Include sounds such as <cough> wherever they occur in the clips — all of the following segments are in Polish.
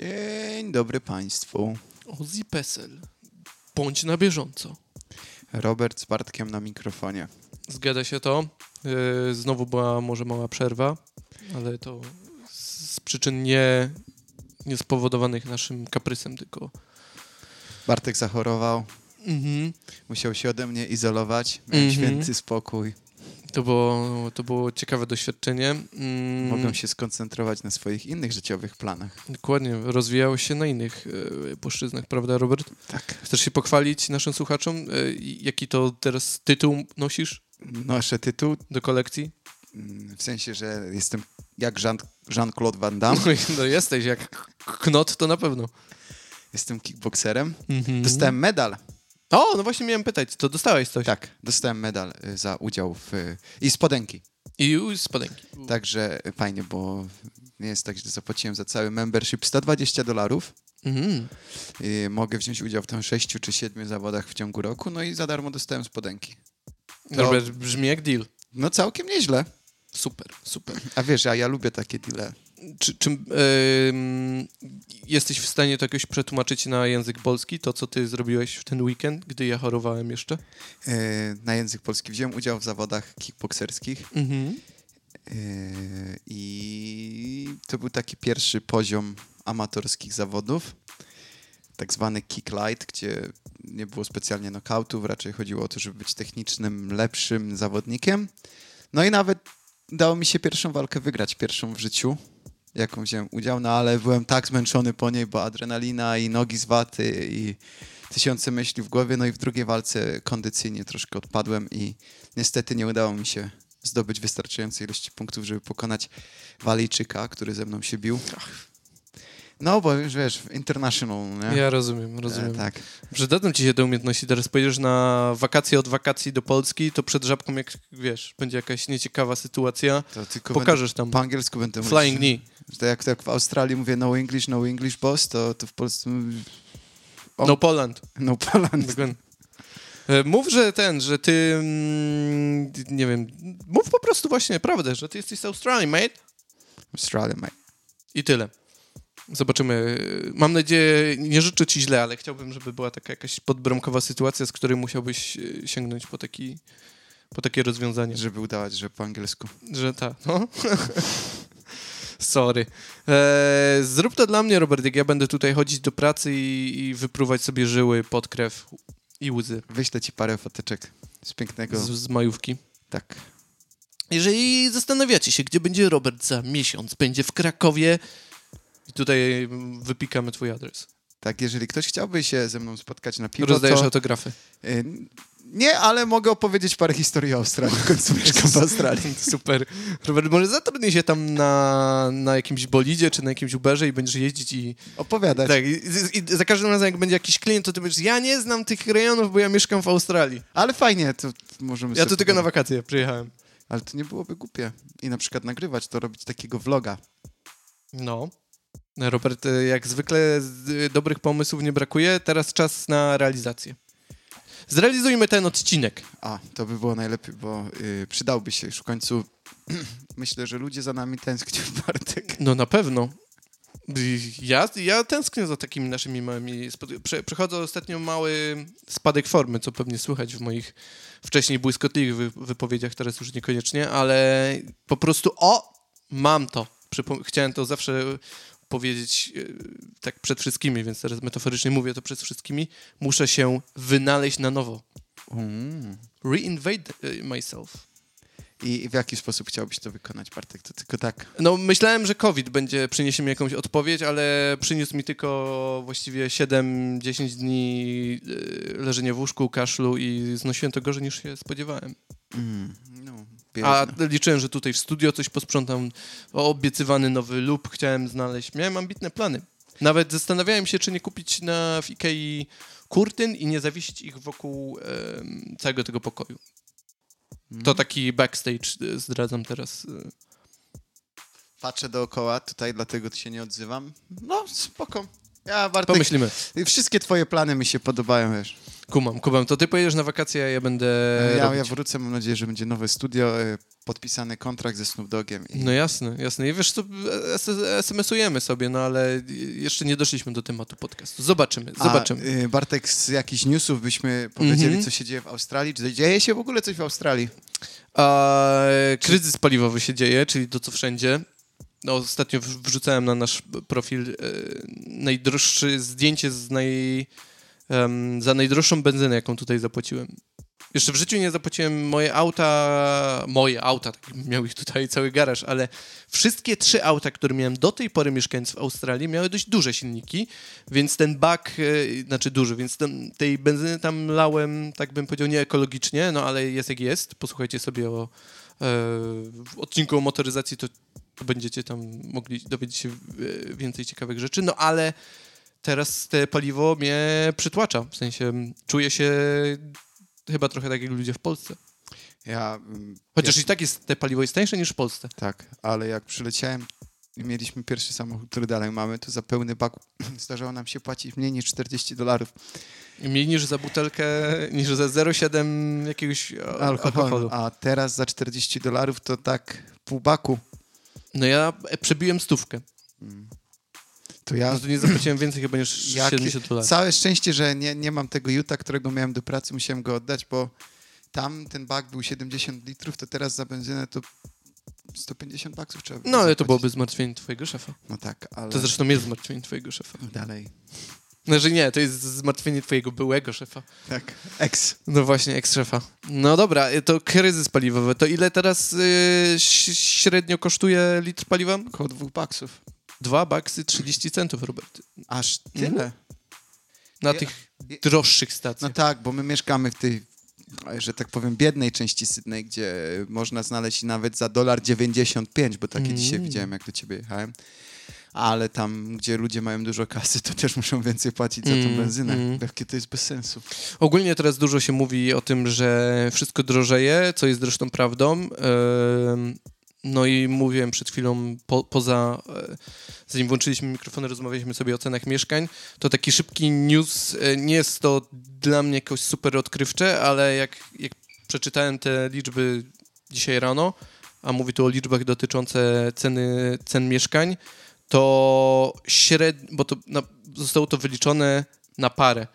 Dzień dobry Państwu. Ozzy Pesel. Bądź na bieżąco. Robert z Bartkiem na mikrofonie. Zgadza się to. Yy, Znowu była może mała przerwa, ale to z przyczyn nie, nie spowodowanych naszym kaprysem, tylko... Bartek zachorował, Mhm. musiał się ode mnie izolować, miałem Mhm. święty spokój. To, było, to było ciekawe doświadczenie. Mm, Mogłem się skoncentrować na swoich innych życiowych planach. Dokładnie, rozwijało się na innych e, płaszczyznach, prawda Robert? Tak. Chcesz się pochwalić naszym słuchaczom, e, jaki to teraz tytuł nosisz Noszę tytuł, do kolekcji? mm, w sensie, że jestem jak Jean- Jean-Claude Van Damme. <laughs> No jesteś, jak knot to na pewno. Jestem kickboxerem. Mhm. Dostałem medal. O, no właśnie miałem pytać, to dostałeś coś? Tak, dostałem medal y, za udział w... y, I spodenki. I spodenki. Także fajnie, bo nie jest tak, że zapłaciłem za cały membership 120 dolarów. Mhm. I mogę wziąć udział w tam sześciu czy siedmiu zawodach w ciągu roku, no i za darmo dostałem spodenki. To- Robert, brzmi jak deal. No całkiem nieźle. Super, super. A wiesz, a ja lubię takie deale. Czy, czy ym, jesteś w stanie to jakoś przetłumaczyć na język polski, to co ty zrobiłeś w ten weekend, gdy ja chorowałem jeszcze? Yy, na język polski wziąłem udział w zawodach kickboxerskich Mhm. yy, i to był taki pierwszy poziom amatorskich zawodów, tak zwany kick light, gdzie nie było specjalnie knockoutu, raczej chodziło o to, żeby być technicznym, lepszym zawodnikiem. No i nawet udało mi się pierwszą walkę wygrać, pierwszą w życiu, jaką wziąłem udział, no ale byłem tak zmęczony po niej, bo adrenalina i nogi z waty i tysiące myśli w głowie, no i w drugiej walce kondycyjnie troszkę odpadłem i niestety nie udało mi się zdobyć wystarczającej ilości punktów, żeby pokonać Walijczyka, który ze mną się bił. No, bo już wiesz, international, nie? Ja rozumiem, rozumiem. E, tak. Przydadzą ci się te umiejętności. Teraz pojedziesz na wakacje od wakacji do Polski, to przed żabką, jak wiesz, będzie jakaś nieciekawa sytuacja, pokażesz tam będę, po angielsku będę flying mówić, knee. że To jak, jak w Australii mówię no English, no English boss, to, to w Polsce. No Poland. no Poland. Dokładnie. E, Mów, że ten, że ty, mm, nie wiem, mów po prostu właśnie prawdę, że ty jesteś z Australii, mate. Australia, mate. I tyle. Zobaczymy. Mam nadzieję, nie życzę ci źle, ale chciałbym, żeby była taka jakaś podbramkowa sytuacja, z której musiałbyś e, sięgnąć po, taki, po takie rozwiązanie. Żeby udawać, że po angielsku. Że tak, no. <laughs> Sorry. E, zrób to dla mnie, Robert, jak ja będę tutaj chodzić do pracy i, i wypruwać sobie żyły, podkrew i łzy Wyślę ci parę foteczek z pięknego... z, z majówki. Tak. Jeżeli zastanawiacie się, gdzie będzie Robert za miesiąc, będzie w Krakowie i tutaj mm, wypikamy twój adres. Tak, jeżeli ktoś chciałby się ze mną spotkać na piwo, Rozdajesz to... autografy. Y, Nie, ale mogę opowiedzieć parę historii o Australii. W końcu mieszkam w Australii. Super. Robert, może zatrudnij się tam na, na jakimś bolidzie czy na jakimś Uberze i będziesz jeździć i... Opowiadać. Tak, i, i, i za każdym razem jak będzie jakiś klient, to ty będziesz, ja nie znam tych rejonów, bo ja mieszkam w Australii. Ale fajnie, to możemy Ja tu tylko na wakacje przyjechałem. Ale to nie byłoby głupie. I na przykład nagrywać to, robić takiego vloga. No. Robert, e, jak zwykle z- dobrych pomysłów nie brakuje, teraz czas na realizację. Zrealizujmy ten odcinek. A, to by było najlepiej, bo y, przydałby się już w końcu. <clears throat> Myślę, że ludzie za nami tęsknią, <laughs> Bartek. No na pewno. Ja, ja tęsknię za takimi naszymi małymi... Prze, przechodzę ostatnio mały spadek formy, co pewnie słychać w moich wcześniej błyskotliwych wy, wypowiedziach, teraz już niekoniecznie, ale po prostu o, mam to. Przypom- chciałem to zawsze powiedzieć e, tak przed wszystkimi, więc teraz metaforycznie mówię to przed wszystkimi. Muszę się wynaleźć na nowo. Mm. Reinvade e, myself. I w jaki sposób chciałbyś to wykonać, Bartek? To tylko tak. No, myślałem, że COVID będzie przyniesie mi jakąś odpowiedź, ale przyniósł mi tylko właściwie 7-10 dni y, leżenia w łóżku, kaszlu i znosiłem to gorzej niż się spodziewałem. Mm. No, A liczyłem, że tutaj w studio coś posprzątam, obiecywany nowy lub chciałem znaleźć. Miałem ambitne plany. Nawet zastanawiałem się, czy nie kupić na w Ikei kurtyn i nie zawiesić ich wokół em, całego tego pokoju. Mm. To taki backstage y, zdradzam teraz. y. Patrzę dookoła tutaj, dlatego się nie odzywam. No, spoko. Ja, Bartek, Pomyślimy. wszystkie twoje plany mi się podobają, wiesz. Kumam, kumam. To ty pojedziesz na wakacje, a ja będę ja, robić. ja wrócę, mam nadzieję, że będzie nowe studio, e, podpisany kontrakt ze Snoop Dogiem. I... No jasne, jasne. I wiesz co, es- SMS-ujemy sobie, no ale jeszcze nie doszliśmy do tematu podcastu. Zobaczymy, zobaczymy. A, Bartek, z jakichś newsów byśmy powiedzieli, Mhm. co się dzieje w Australii? Czy dzieje się w ogóle coś w Australii? A, kryzys paliwowy się dzieje, czyli to, co wszędzie. No, ostatnio wrzucałem na nasz profil e, najdroższe zdjęcie z naj, em, za najdroższą benzynę, jaką tutaj zapłaciłem. Jeszcze w życiu nie zapłaciłem moje auta, moje auta, miał ich tutaj cały garaż, ale wszystkie trzy auta, które miałem do tej pory mieszkając w Australii, miały dość duże silniki, więc ten bak, e, znaczy duży, więc ten, tej benzyny tam lałem, tak bym powiedział, nie ekologicznie, no ale jest jak jest. Posłuchajcie sobie o e, odcinku o motoryzacji, to, to będziecie tam mogli dowiedzieć się e, więcej ciekawych rzeczy, no ale teraz te paliwo mnie przytłacza, w sensie czuję się chyba trochę tak jak ludzie w Polsce. Ja, mm, Chociaż ja, i tak jest, te paliwo jest tańsze niż w Polsce. Tak, ale jak przyleciałem i mieliśmy pierwszy samochód, który dalej mamy, to za pełny bak <clears throat> zdarzało nam się płacić mniej niż 40 dolarów Mniej niż za butelkę, niż za 0,7 jakiegoś e, alkoholu. alkoholu. A teraz za 40 dolarów to tak pół baku. No ja e, przebiłem stówkę. To ja No nie zapłaciłem więcej chyba niż Jak- 70 dolarów. Całe szczęście, że nie, nie mam tego Juta, którego miałem do pracy, musiałem go oddać, bo tam ten bak był 70 litrów, to teraz za benzynę to 150 baksów trzeba No ale to byłoby zmartwienie twojego szefa. No tak, ale To zresztą jest zmartwienie twojego szefa. dalej. No, że nie, to jest zmartwienie twojego byłego szefa. Tak, ex. No właśnie, eks-szefa. No dobra, y, to kryzys paliwowy. To ile teraz y, ś- średnio kosztuje litr paliwa? Około dwóch baksów. Dwa baksy 30 centów, Robert. Aż tyle? Mhm. Na Ja- tych ja- droższych No stacjach. tak, bo my mieszkamy w tej, że tak powiem, biednej części Sydney, gdzie można znaleźć nawet za dolar 95, bo takie Mm. dzisiaj widziałem, jak do ciebie jechałem. Ale tam, gdzie ludzie mają dużo kasy, to też muszą więcej płacić za tą Mm, benzynę. mm. Jakie to jest bez sensu. Ogólnie teraz dużo się mówi o tym, że wszystko drożeje, co jest zresztą prawdą. Em, No i mówiłem przed chwilą, po, poza, e, zanim włączyliśmy mikrofony, rozmawialiśmy sobie o cenach mieszkań, to taki szybki news, e, nie jest to dla mnie jakoś super odkrywcze, ale jak, jak przeczytałem te liczby dzisiaj rano, a mówi tu o liczbach dotyczące ceny, cen mieszkań, to średnio, bo to na, zostało to wyliczone na parę.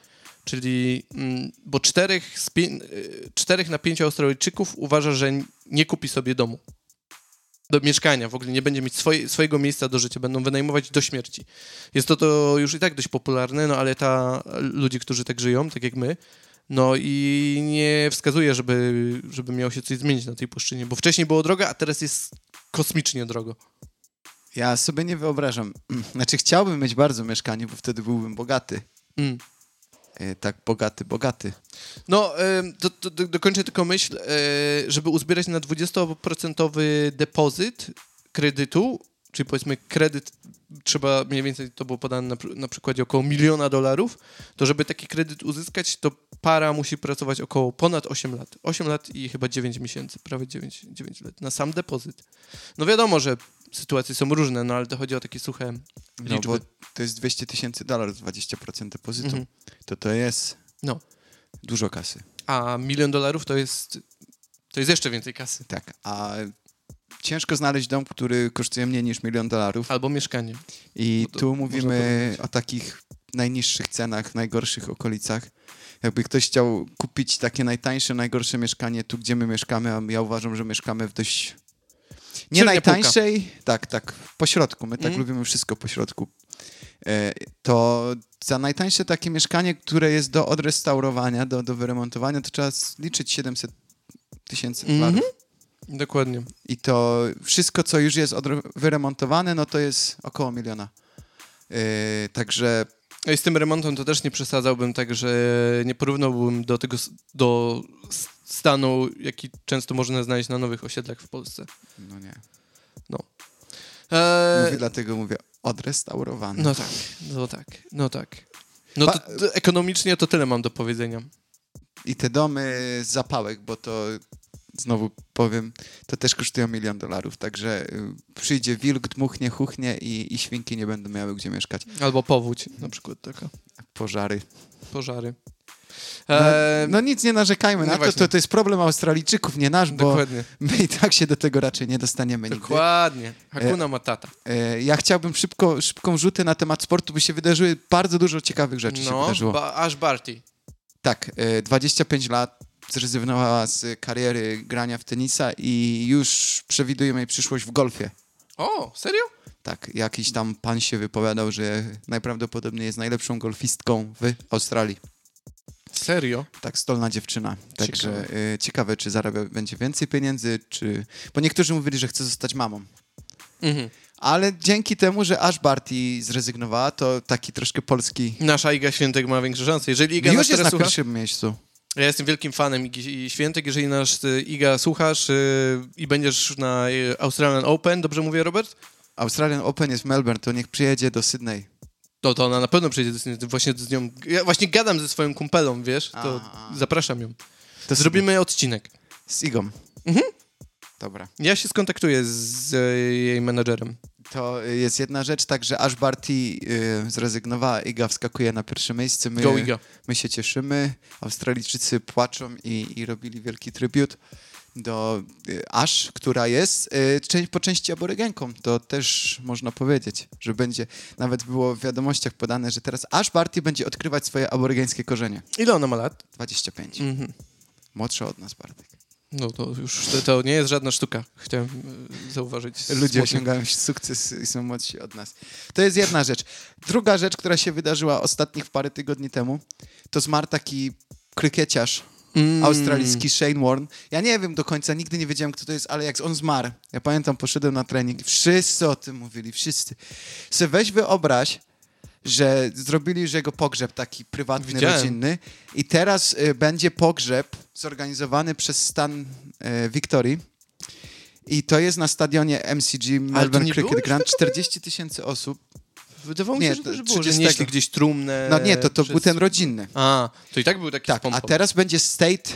Czyli, mm, bo czterech, z pię- y, czterech na pięciu Australijczyków uważa, że nie kupi sobie domu. Do mieszkania, w ogóle nie będzie mieć swoje, swojego miejsca do życia, będą wynajmować do śmierci. Jest to, to już i tak dość popularne, no ale ta ludzi, którzy tak żyją, tak jak my, no i nie wskazuje, żeby, żeby miało się coś zmienić na tej płaszczyźnie, bo wcześniej było drogo, a teraz jest kosmicznie drogo. Ja sobie nie wyobrażam. <clears throat> Znaczy, chciałbym mieć bardzo mieszkanie, bo wtedy byłbym bogaty. Mm. E, Tak, bogaty, bogaty. No, do, do, do, dokończę tylko myśl, e, żeby uzbierać na 20% depozyt kredytu, czyli powiedzmy kredyt trzeba mniej więcej, to było podane na, na przykładzie około miliona dolarów, to żeby taki kredyt uzyskać, to para musi pracować około ponad 8 lat. 8 lat i chyba 9 miesięcy, prawie 9, 9 lat na sam depozyt. No wiadomo, że sytuacje są różne, no ale to chodzi o takie suche No, liczby. bo to jest 200 tysięcy dolarów, 20% depozytu. Mhm. To to jest No. dużo kasy. A milion dolarów to jest, to jest jeszcze więcej kasy. Tak, a ciężko znaleźć dom, który kosztuje mniej niż milion dolarów. Albo mieszkanie. I No tu mówimy o takich najniższych cenach, najgorszych okolicach. Jakby ktoś chciał kupić takie najtańsze, najgorsze mieszkanie tu, gdzie my mieszkamy, a ja uważam, że mieszkamy w dość... Nie najtańszej, tak, tak, po środku. My tak Mm. lubimy wszystko po środku. E, To za najtańsze takie mieszkanie, które jest do odrestaurowania, do, do wyremontowania, to trzeba liczyć 700 tysięcy dolarów. Mhm. Dokładnie. I to wszystko, co już jest wyremontowane, no to jest około miliona. Yy, także I z tym remontem to też nie przesadzałbym, tak że nie porównałbym do tego, do stanu, jaki często można znaleźć na nowych osiedlach w Polsce. no nie. Eee, Mówię, dlatego mówię odrestaurowany. no tak, no tak, no tak. No to, to ekonomicznie to tyle mam do powiedzenia. I te domy z zapałek, bo to znowu powiem, to też kosztują milion dolarów. Także y, przyjdzie wilk, dmuchnie, chuchnie i, i świnki nie będą miały gdzie mieszkać. Albo powódź, na przykład taka. Pożary. Pożary. No, E, no nic nie narzekajmy no na to, to, to jest problem Australijczyków, nie nasz, bo Dokładnie. my i tak się do tego raczej nie dostaniemy nigdy. Dokładnie. Hakuna Matata. E, Ja chciałbym szybko, szybką rzutę na temat sportu, bo się wydarzyły bardzo dużo ciekawych rzeczy się No, wydarzyło. ba- aż Barty. Tak, e, 25 lat zrezygnowała z kariery grania w tenisa i już przewidujemy jej przyszłość w golfie. O, serio? Tak, jakiś tam pan się wypowiadał, że najprawdopodobniej jest najlepszą golfistką w Australii. Serio? Tak, stolna dziewczyna. Także Ciekawe. ciekawe, ciekawe czy zarabia będzie więcej pieniędzy, czy... Bo niektórzy mówili, że chce zostać mamą. Mhm. Ale dzięki temu, że aż Barty zrezygnowała, to taki troszkę polski... Nasza Iga Świętek ma większe szanse. Jeżeli Iga nas Już jest na słucha, pierwszym miejscu. ja jestem wielkim fanem Igi Świętek. Jeżeli nasz y, Iga słuchasz y, i będziesz na y, Australian Open, dobrze mówię, Robert? Australian Open jest w Melbourne, to niech przyjedzie do Sydney. No to ona na pewno przyjdzie z- właśnie z nią. Ja właśnie gadam ze swoją kumpelą, wiesz? To zapraszam ją. To Zrobimy odcinek. Z Igą. Mhm. Dobra. Ja się skontaktuję z e, jej menadżerem. To jest jedna rzecz, także aż Barty y, zrezygnowała, Iga wskakuje na pierwsze miejsce. My, Go Iga. my się cieszymy. Australijczycy płaczą i, i robili wielki tribut do y, Ash, która jest y, po części aborygenką. To też można powiedzieć, że będzie, nawet było w wiadomościach podane, że teraz Ash Barty będzie odkrywać swoje aborygeńskie korzenie. Ile ona ma lat? 25. Mhm. Młodsza od nas, Bartek. No to już to, to nie jest żadna sztuka. Chciałem e, zauważyć. Ludzie osiągają sukces i są młodsi od nas. To jest jedna rzecz. Druga rzecz, która się wydarzyła ostatnich parę tygodni temu, to zmarł taki krykieciarz Mm. australijski Shane Warne. Ja nie wiem do końca, nigdy nie wiedziałem, kto to jest, ale jak on zmarł, ja pamiętam, poszedłem na trening i wszyscy o tym mówili, wszyscy. Se weź wyobraź, że zrobili już jego pogrzeb taki prywatny, Widziałem. rodzinny i teraz y, będzie pogrzeb zorganizowany przez stan y, Wiktorii i to jest na stadionie MCG Melbourne Cricket tego? 40 tysięcy osób. Wydawało mi Nie, się, że, to że było, że 30. nieśli gdzieś trumnę. No nie, to, to przez- był ten rodzinny. A, to i tak był taki Tak, a teraz będzie state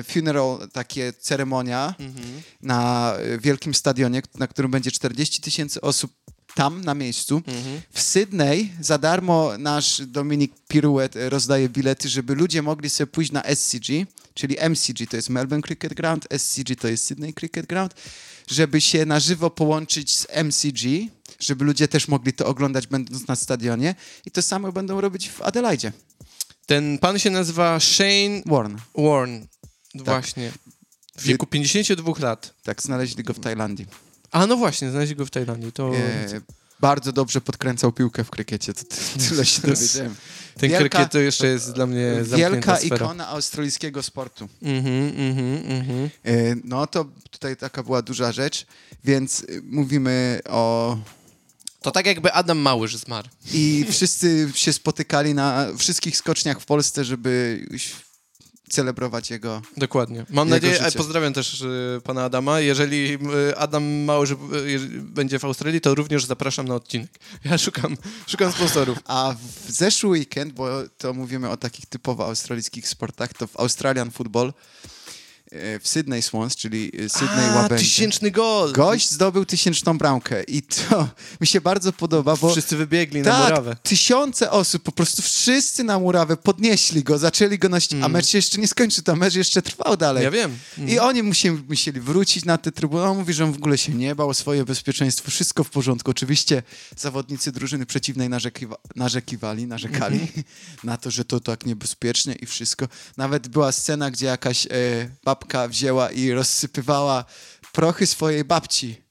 y, funeral, takie ceremonia Mhm. na y, wielkim stadionie, na którym będzie 40 tysięcy osób tam na miejscu. Mhm. W Sydney za darmo nasz Dominik Pirouet y, rozdaje bilety, żeby ludzie mogli sobie pójść na SCG, czyli MCG to jest Melbourne Cricket Ground, SCG to jest Sydney Cricket Ground, żeby się na żywo połączyć z MCG, żeby ludzie też mogli to oglądać będąc na stadionie i to samo będą robić w Adelaide. Ten pan się nazywa Shane Warren. Warren. Właśnie. W wieku 52 lat. Tak, znaleźli go w Tajlandii. A no właśnie, znaleźli go w Tajlandii. To E, bardzo dobrze podkręcał piłkę w krykiecie, to ty- <laughs> tyle się dowiedziałem. ten wielka- krykiet to jeszcze jest dla mnie Wielka sfera. ikona australijskiego sportu. Mhm, mhm, mhm. E, No to tutaj taka była duża rzecz, więc y, mówimy o... To tak jakby Adam Małysz zmarł. I wszyscy się spotykali na wszystkich skoczniach w Polsce, żeby celebrować jego... Dokładnie. Mam Jego nadzieję, życie. e, pozdrawiam też e, pana Adama. Jeżeli e, Adam Małysz jeżeli będzie w Australii, to również zapraszam na odcinek. Ja szukam, szukam sponsorów. A w zeszły weekend, bo to mówimy o takich typowo australijskich sportach, to w Australian Football w Sydney Swans, czyli e, Sydney A, Łabędzie. tysięczny gol! Gość zdobył tysięczną bramkę i to <laughs> mi się bardzo podoba, bo Wszyscy wybiegli na tak, murawę. tysiące osób, po prostu wszyscy na murawę podnieśli go, zaczęli go nosić, a mecz się jeszcze nie skończył, to mecz jeszcze trwał dalej. Mm. Ja wiem. I oni musieli, musieli wrócić na tę trybunę. On mówi, że on w ogóle się nie bał o swoje bezpieczeństwo, wszystko w porządku. Oczywiście zawodnicy drużyny przeciwnej narzekiwa, narzekiwali, narzekali Mhm. <laughs> na to, że to tak niebezpieczne i wszystko. Nawet była scena, gdzie jakaś e, babka wzięła i rozsypywała prochy swojej babci.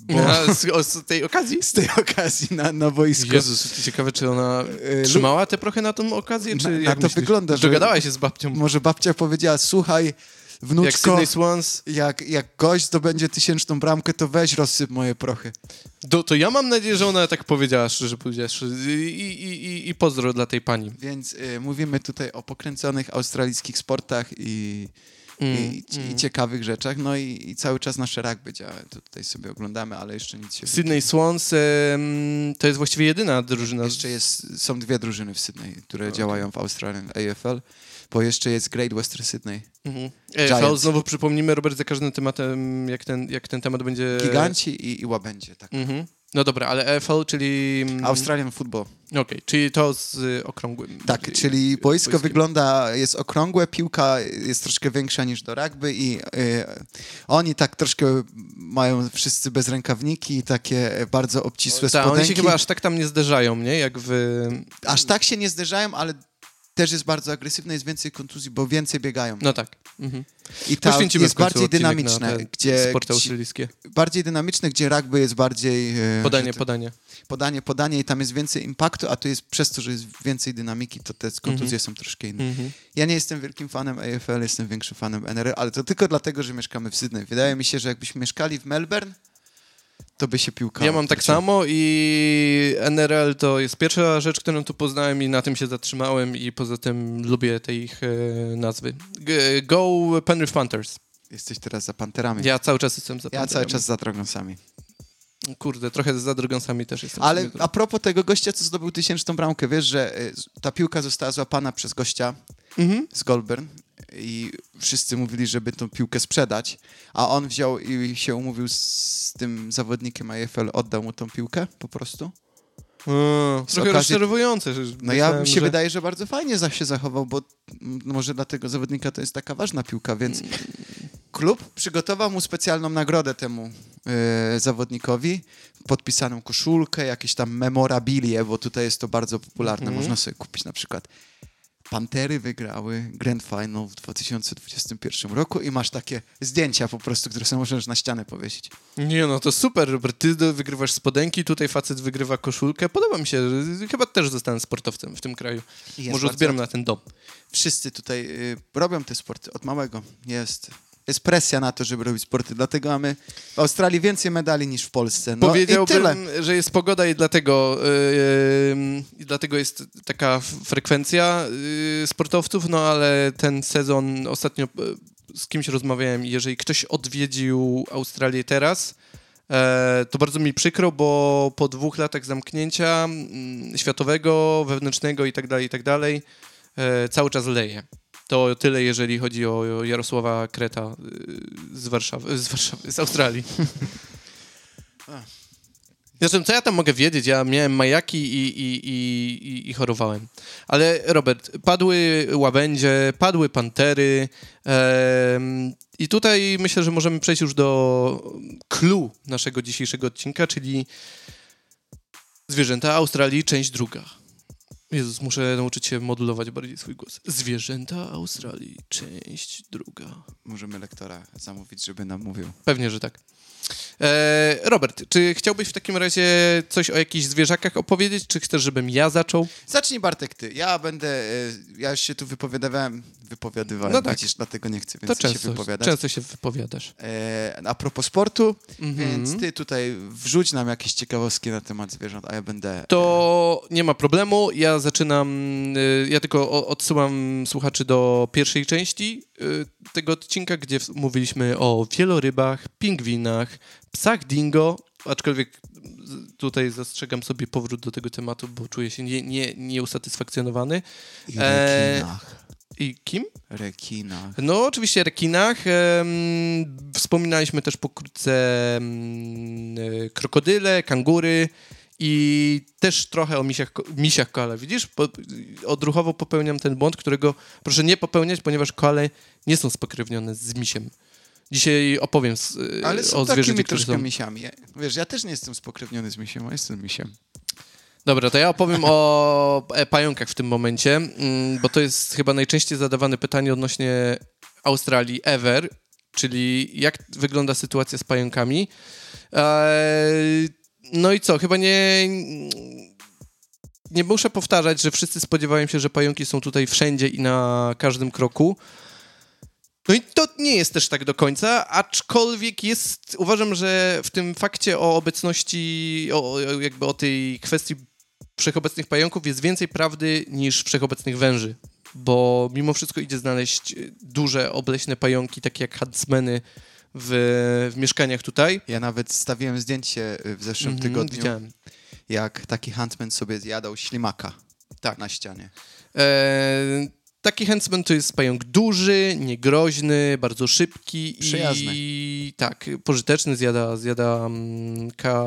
Bo z, z tej okazji? <laughs> z tej okazji na, na boisku. Jezus, ciekawe, czy ona lu- trzymała te prochy na tą okazję, czy Na- jak to wygląda, Dogadała się z babcią. Może babcia powiedziała, słuchaj, Jak wnuczko, Sydney Swans. jak, jak gość zdobędzie tysięczną bramkę, to weź rozsyp moje prochy. To, to ja mam nadzieję, że ona tak powiedziała, szczerze powiedziawszy. I, i, i, I pozdro dla tej pani. Więc y, mówimy tutaj o pokręconych australijskich sportach i, Mm, i, mm. i ciekawych rzeczach. No i, i cały czas nasze rugby działa. To tutaj sobie oglądamy, ale jeszcze nic się... Sydney Swans em, to jest właściwie jedyna drużyna. Jeszcze jest, są dwie drużyny w Sydney, które Okej. działają w Australian AFL, bo jeszcze jest Great Western Sydney. Mhm. EFL, znowu przypomnimy, Robert, za każdym tematem, jak ten, jak ten temat będzie... Giganci i, i Łabędzie, tak. Mhm. No dobra, ale EFL, czyli... mm, Australian Football. Okej, czyli to z y, okrągłym. Tak, y, czyli y, boisko boiskiem. wygląda, jest okrągłe, piłka jest troszkę większa niż do rugby i oni tak troszkę mają wszyscy bez rękawniki, takie bardzo obcisłe Tak, oni spodenki. się chyba aż tak tam nie zderzają, nie? Jak w... Aż tak się nie zderzają, ale też jest bardzo agresywne, jest więcej kontuzji, bo więcej biegają. No tak. Mhm. I Poświęcimy jest bardziej dynamiczne, gdzie, sporty gdzie australijskie. bardziej dynamiczne, gdzie rugby jest bardziej e, Podanie, to- podanie. podanie, podanie i tam jest więcej impaktu, a tu jest przez to, że jest więcej dynamiki, to te kontuzje są troszkę inne. Mhm. Ja nie jestem wielkim fanem AFL, jestem większym fanem NRL, ale to tylko dlatego, że mieszkamy w Sydney. Wydaje mi się, że jakbyśmy mieszkali w Melbourne, to by się piłka... Ja mam tak odwróciła. samo i NRL to jest pierwsza rzecz, którą tu poznałem i na tym się zatrzymałem i poza tym lubię te ich e, nazwy. Go Penrith Panthers. Jesteś teraz za Panterami. Ja cały czas jestem za Ja cały czas za Dragonsami. Kurde, trochę za Dragonsami też jestem. Ale a propos tego gościa, co zdobył tysięczną bramkę, wiesz, że y, ta piłka została złapana przez gościa Mhm. z Goldburn i wszyscy mówili, żeby tą piłkę sprzedać, a on wziął i się umówił z tym zawodnikiem AFL, oddał mu tą piłkę po prostu. O, trochę okazji- rozczarowujące. No ja mi się że- wydaje, że bardzo fajnie się zachował, bo mm, może dla tego zawodnika to jest taka ważna piłka, więc klub przygotował mu specjalną nagrodę temu e, zawodnikowi, podpisaną koszulkę, jakieś tam memorabilie, bo tutaj jest to bardzo popularne, Mhm. można sobie kupić na przykład Pantery wygrały Grand Final w 2021 roku i masz takie zdjęcia po prostu, które sobie możesz na ścianę powiesić. Nie no, to super, Robert. Ty wygrywasz spodenki, tutaj facet wygrywa koszulkę. Podoba mi się. Chyba też zostanę sportowcem w tym kraju. Jest Może bardzo- zbieram na ten dom. wszyscy tutaj y, robią te sporty od małego. Jest, jest presja na to, żeby robić sporty. Dlatego mamy w Australii więcej medali niż w Polsce. No Powiedziałbym, że jest pogoda i dlatego, yy, dlatego jest taka frekwencja yy, sportowców, no ale ten sezon ostatnio yy, z kimś rozmawiałem jeżeli ktoś odwiedził Australię teraz, e, to bardzo mi przykro, bo po dwóch latach zamknięcia mm, światowego, wewnętrznego i tak dalej, i tak dalej, e, cały czas leje. To tyle, jeżeli chodzi o Jarosława Kreta yy, z Warszawy, z Warszawy, z Australii. <laughs> Zresztą, co ja tam mogę wiedzieć? Ja miałem majaki i, i, i, i, chorowałem. Ale Robert, padły łabędzie, padły pantery i tutaj myślę, że możemy przejść już do clue naszego dzisiejszego odcinka, czyli zwierzęta Australii, część druga. Jezus, muszę nauczyć się modulować bardziej swój głos. Zwierzęta Australii, część druga. Możemy lektora zamówić, żeby nam mówił. Pewnie, że tak. E, Robert, czy chciałbyś w takim razie coś o jakichś zwierzakach opowiedzieć, czy chcesz, żebym ja zaczął? Zacznij Bartek ty. Ja będę, e, ja już się tu wypowiadywałem, wypowiadywałem, No tak. widzisz, dlatego nie chcę To więcej się często, wypowiadać. często się wypowiadasz. E, a propos sportu, Mhm. więc ty tutaj wrzuć nam jakieś ciekawostki na temat zwierząt, a ja będę... To nie ma problemu. Ja zaczynam. y, Ja tylko odsyłam słuchaczy do pierwszej części y, tego odcinka, gdzie mówiliśmy o wielorybach, pingwinach, psach dingo. Aczkolwiek tutaj zastrzegam sobie powrót do tego tematu, bo czuję się nie, nie, nieusatysfakcjonowany. I e. I kim? Rekinach. No, oczywiście rekinach. Wspominaliśmy też pokrótce e, krokodyle, kangury i też trochę o misiach, misiach koala. Widzisz? Po, odruchowo popełniam ten błąd, którego proszę nie popełniać, ponieważ koale nie są spokrewnione z misiem. Dzisiaj opowiem z, e, Ale są o zwierzęciach, które są... misiami. Wiesz, ja też nie jestem spokrewniony z misiem, a jestem misiem. Dobra, to ja opowiem o e, pająkach w tym momencie, mm, bo to jest chyba najczęściej zadawane pytanie odnośnie Australii ever, czyli jak wygląda sytuacja z pająkami. Eee, no i co, chyba nie... Nie muszę powtarzać, że wszyscy spodziewają się, że pająki są tutaj wszędzie i na każdym kroku. No i to nie jest też tak do końca, aczkolwiek jest, uważam, że w tym fakcie o obecności, o- jakby o tej kwestii wszechobecnych pająków jest więcej prawdy niż wszechobecnych węży, bo mimo wszystko idzie znaleźć e, duże, obleśne pająki, takie jak huntsmeny w, w mieszkaniach tutaj. Ja nawet stawiłem zdjęcie y, w zeszłym Mhm, tygodniu, Widziałem. jak taki huntsman sobie zjadał ślimaka Tak. na ścianie. E, taki huntsman to jest pająk duży, niegroźny, bardzo szybki Przyjazny. i tak, pożyteczny, zjada, zjada mm, ka,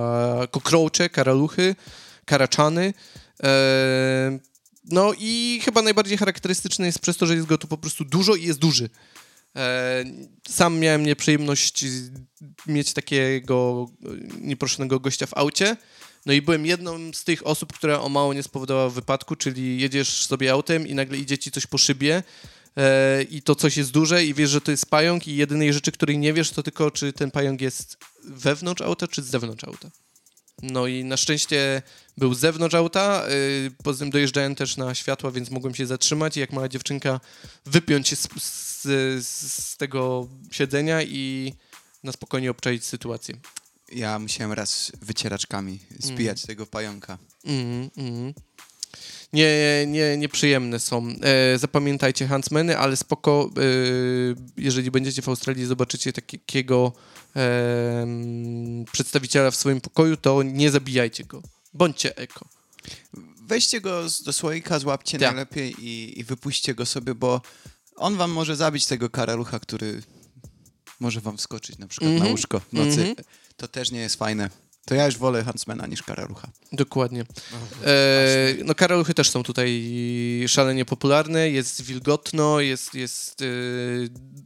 kokrocze, karaluchy, karaczany. E, no i chyba najbardziej charakterystyczny jest przez to, że jest go tu po prostu dużo i jest duży. E, sam miałem nieprzyjemność mieć takiego nieproszonego gościa w aucie. No i byłem jedną z tych osób, która o mało nie spowodowała wypadku, czyli jedziesz sobie autem i nagle idzie ci coś po szybie e, i to coś jest duże i wiesz, że to jest pająk i jedynej rzeczy, której nie wiesz, to tylko czy ten pająk jest wewnątrz auta, czy z zewnątrz auta. No i na szczęście był z zewnątrz auta, yy, poza tym dojeżdżałem też na światła, więc mogłem się zatrzymać i jak mała dziewczynka wypiąć się z, z, z tego siedzenia i na spokojnie obczaić sytuację. Ja musiałem raz wycieraczkami zbijać mm. tego pająka. Mm, mm. Nie, nie, nieprzyjemne są. E, zapamiętajcie Huntsmany, ale spoko, e, jeżeli będziecie w Australii zobaczycie takiego e, przedstawiciela w swoim pokoju, to nie zabijajcie go. Bądźcie eko. Weźcie go do słoika, złapcie ja. najlepiej i, i wypuśćcie go sobie, bo on wam może zabić tego karalucha, który może wam wskoczyć na przykład mm -hmm. na mhm. łóżko w nocy. Mm -hmm. To też nie jest fajne. To ja już wolę Huntsmana niż Karalucha. Dokładnie. E, no Karaluchy też są tutaj szalenie popularne, jest wilgotno, jest, jest e,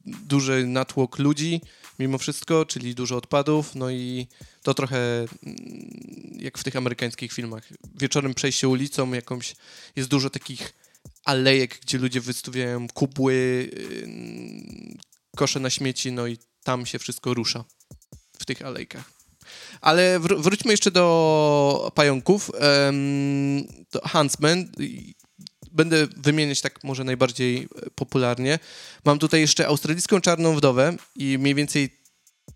duży natłok ludzi mimo wszystko, czyli dużo odpadów, no i to trochę mm, jak w tych amerykańskich filmach. Wieczorem przejście ulicą jakąś, jest dużo takich alejek, gdzie ludzie wystawiają kubły, yy, kosze na śmieci, no i tam się wszystko rusza w tych alejkach. Ale wr wróćmy jeszcze do pająków. Um, Huntsman. Będę wymieniać tak może najbardziej e, popularnie. Mam tutaj jeszcze australijską czarną wdowę i mniej więcej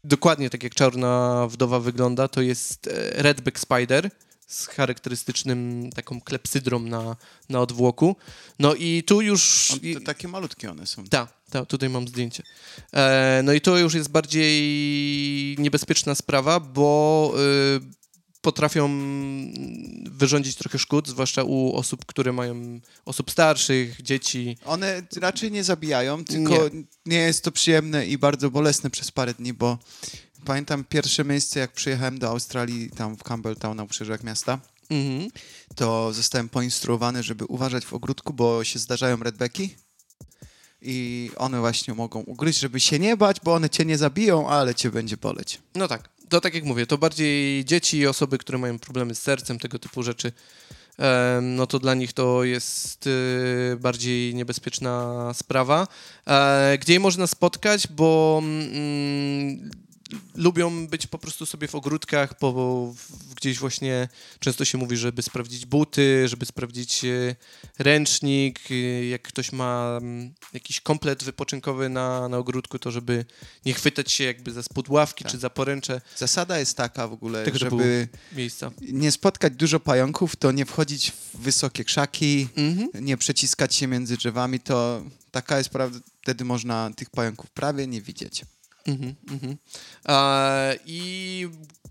dokładnie tak jak czarna wdowa wygląda, to jest e, redback spider z charakterystycznym taką klepsydrą na, na odwłoku. No i tu już... O, takie malutkie one są. Tak, ta, tutaj mam zdjęcie. E, no i to już jest bardziej niebezpieczna sprawa, bo e, potrafią wyrządzić trochę szkód, zwłaszcza u osób, które mają osób starszych, dzieci. One raczej nie zabijają, tylko nie. nie jest to przyjemne i bardzo bolesne przez parę dni, bo pamiętam pierwsze miejsce, jak przyjechałem do Australii, tam w Campbelltown na obrzeżach miasta, mhm. to zostałem poinstruowany, żeby uważać w ogródku, bo się zdarzają redbacki i one właśnie mogą ugryźć, żeby się nie bać, bo one cię nie zabiją, ale cię będzie boleć. No tak, to tak jak mówię, to bardziej dzieci i osoby, które mają problemy z sercem, tego typu rzeczy, no to dla nich to jest y, bardziej niebezpieczna sprawa. E, gdzie je można spotkać, bo mm, lubią być po prostu sobie w ogródkach, po, gdzieś właśnie często się mówi, żeby sprawdzić buty, żeby sprawdzić e, ręcznik, e, jak ktoś ma mm, jakiś komplet wypoczynkowy na, na ogródku, to żeby nie chwytać się jakby za spód ławki tak. czy za poręcze. Zasada jest taka w ogóle, Tego, żeby miejsca. nie spotkać dużo pająków, to nie wchodzić w wysokie krzaki, mhm. nie przeciskać się między drzewami, to taka jest prawda, wtedy można tych pająków prawie nie widzieć. Mhm, mhm. I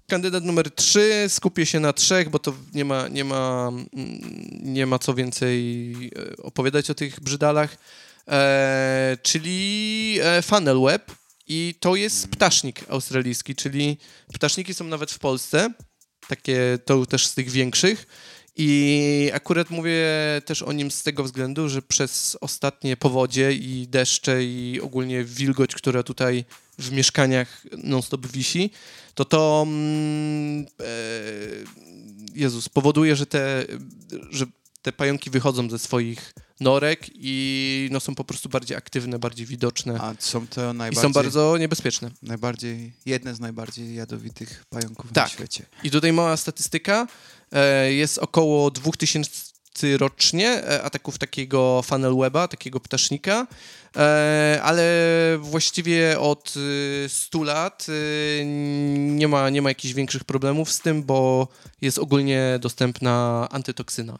kandydat numer trzy skupię się na trzech, bo to nie ma, nie ma, nie ma co więcej e, opowiadać o tych brzydalach. E, czyli e, funnel web i to jest ptasznik australijski, czyli ptaszniki są nawet w Polsce, takie to też z tych większych. I akurat mówię też o nim z tego względu, że przez ostatnie powodzie i deszcze i ogólnie wilgoć, która tutaj w mieszkaniach non-stop wisi, to to mm, e, Jezus, powoduje, że te, że te pająki wychodzą ze swoich norek i no, są po prostu bardziej aktywne, bardziej widoczne. A są to najbardziej... I są bardzo niebezpieczne. Najbardziej, jedne z najbardziej jadowitych pająków tak. na świecie. I tutaj mała statystyka. E, jest około 2000 rocznie e, ataków takiego funnel weba, takiego ptasznika, e, ale właściwie od 100 lat nie ma, nie ma jakichś większych problemów z tym, bo jest ogólnie dostępna antytoksyna,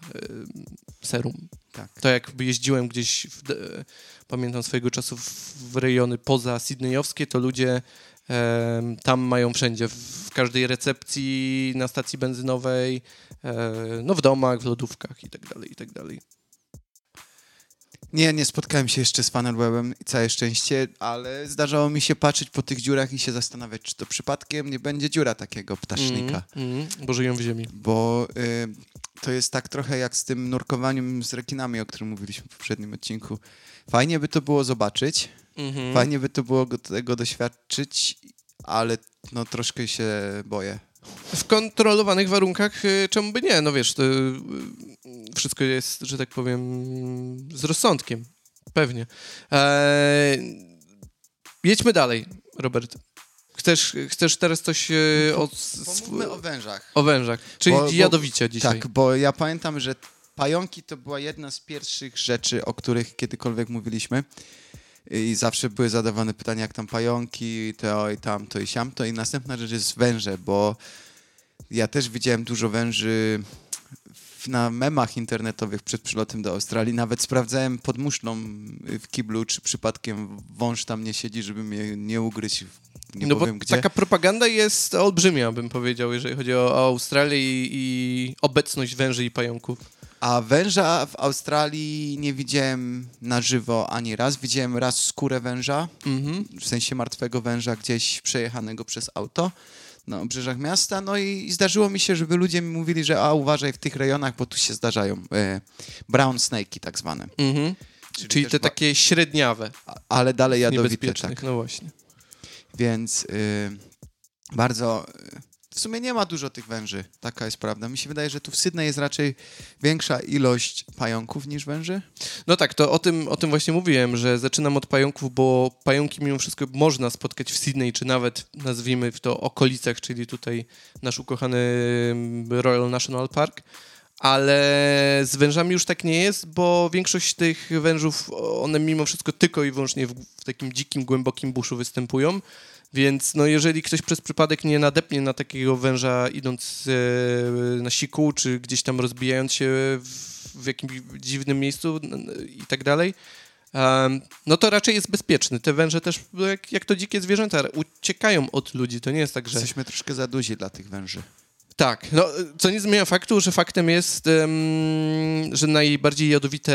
serum. Tak. To jakby jeździłem gdzieś, w, pamiętam swojego czasu w rejony poza sydneyowskie, to ludzie tam mają wszędzie, w każdej recepcji, na stacji benzynowej, no w domach, w lodówkach i tak dalej, i tak dalej. Nie, nie spotkałem się jeszcze z Funnelwebem i całe szczęście, ale zdarzało mi się patrzeć po tych dziurach i się zastanawiać, czy to przypadkiem nie będzie dziura takiego ptasznika. Mm, mm, bo żyją w ziemi. Bo y, to jest tak trochę jak z tym nurkowaniem z rekinami, o którym mówiliśmy w poprzednim odcinku. Fajnie by to było zobaczyć, Mhm. fajnie by to było go- tego doświadczyć, ale no troszkę się boję. W kontrolowanych warunkach y, czemu by nie? No wiesz, to y, wszystko jest, że tak powiem, z rozsądkiem. Pewnie. Eee, jedźmy dalej, Robert. Chcesz, chcesz teraz coś o, Pomówmy o wężach. o wężach, czyli Bo- bo- jadowicie dzisiaj. Tak, bo ja pamiętam, że pająki to była jedna z pierwszych rzeczy, o których kiedykolwiek mówiliśmy. I zawsze były zadawane pytania, jak tam pająki, to i tamto i siamto. I następna rzecz jest węże, bo ja też widziałem dużo węży na memach internetowych przed przylotem do Australii. Nawet sprawdzałem pod muszlą w kiblu, czy przypadkiem wąż tam nie siedzi, żeby mnie nie ugryźć. Nie no bo powiem gdzie. taka propaganda jest olbrzymia, bym powiedział, jeżeli chodzi o, o Australię i, i obecność węży i pająków. A węża w Australii nie widziałem na żywo ani raz. Widziałem raz skórę węża, Mhm. w sensie martwego węża gdzieś przejechanego przez auto na obrzeżach miasta. No i, zdarzyło mi się, żeby ludzie mi mówili, że a uważaj w tych rejonach, bo tu się zdarzają e, brown snake'i tak zwane. Mhm. Czyli, też te takie średniawe, Ale dalej jadowite, tak. No właśnie. Więc y, bardzo... W sumie nie ma dużo tych węży, taka jest prawda. Mi się wydaje, że tu w Sydney jest raczej większa ilość pająków niż węży. No tak, to o tym, o tym właśnie mówiłem, że zaczynam od pająków, bo pająki mimo wszystko można spotkać w Sydney, czy nawet nazwijmy w to okolicach, czyli tutaj nasz ukochany mm, Royal National Park. Ale z wężami już tak nie jest, bo większość tych wężów, one mimo wszystko tylko i wyłącznie w, w takim dzikim, głębokim buszu występują. Więc no jeżeli ktoś przez przypadek nie nadepnie na takiego węża idąc e, na siku, czy gdzieś tam rozbijając się w, w jakimś dziwnym miejscu i tak dalej, no to raczej jest bezpieczny. Te węże też, no jak, jak to dzikie zwierzęta, uciekają od ludzi. To nie jest tak, że... Jesteśmy troszkę za duzi dla tych węży. Tak, no, co nie zmienia faktu, że faktem jest, em, że najbardziej jadowite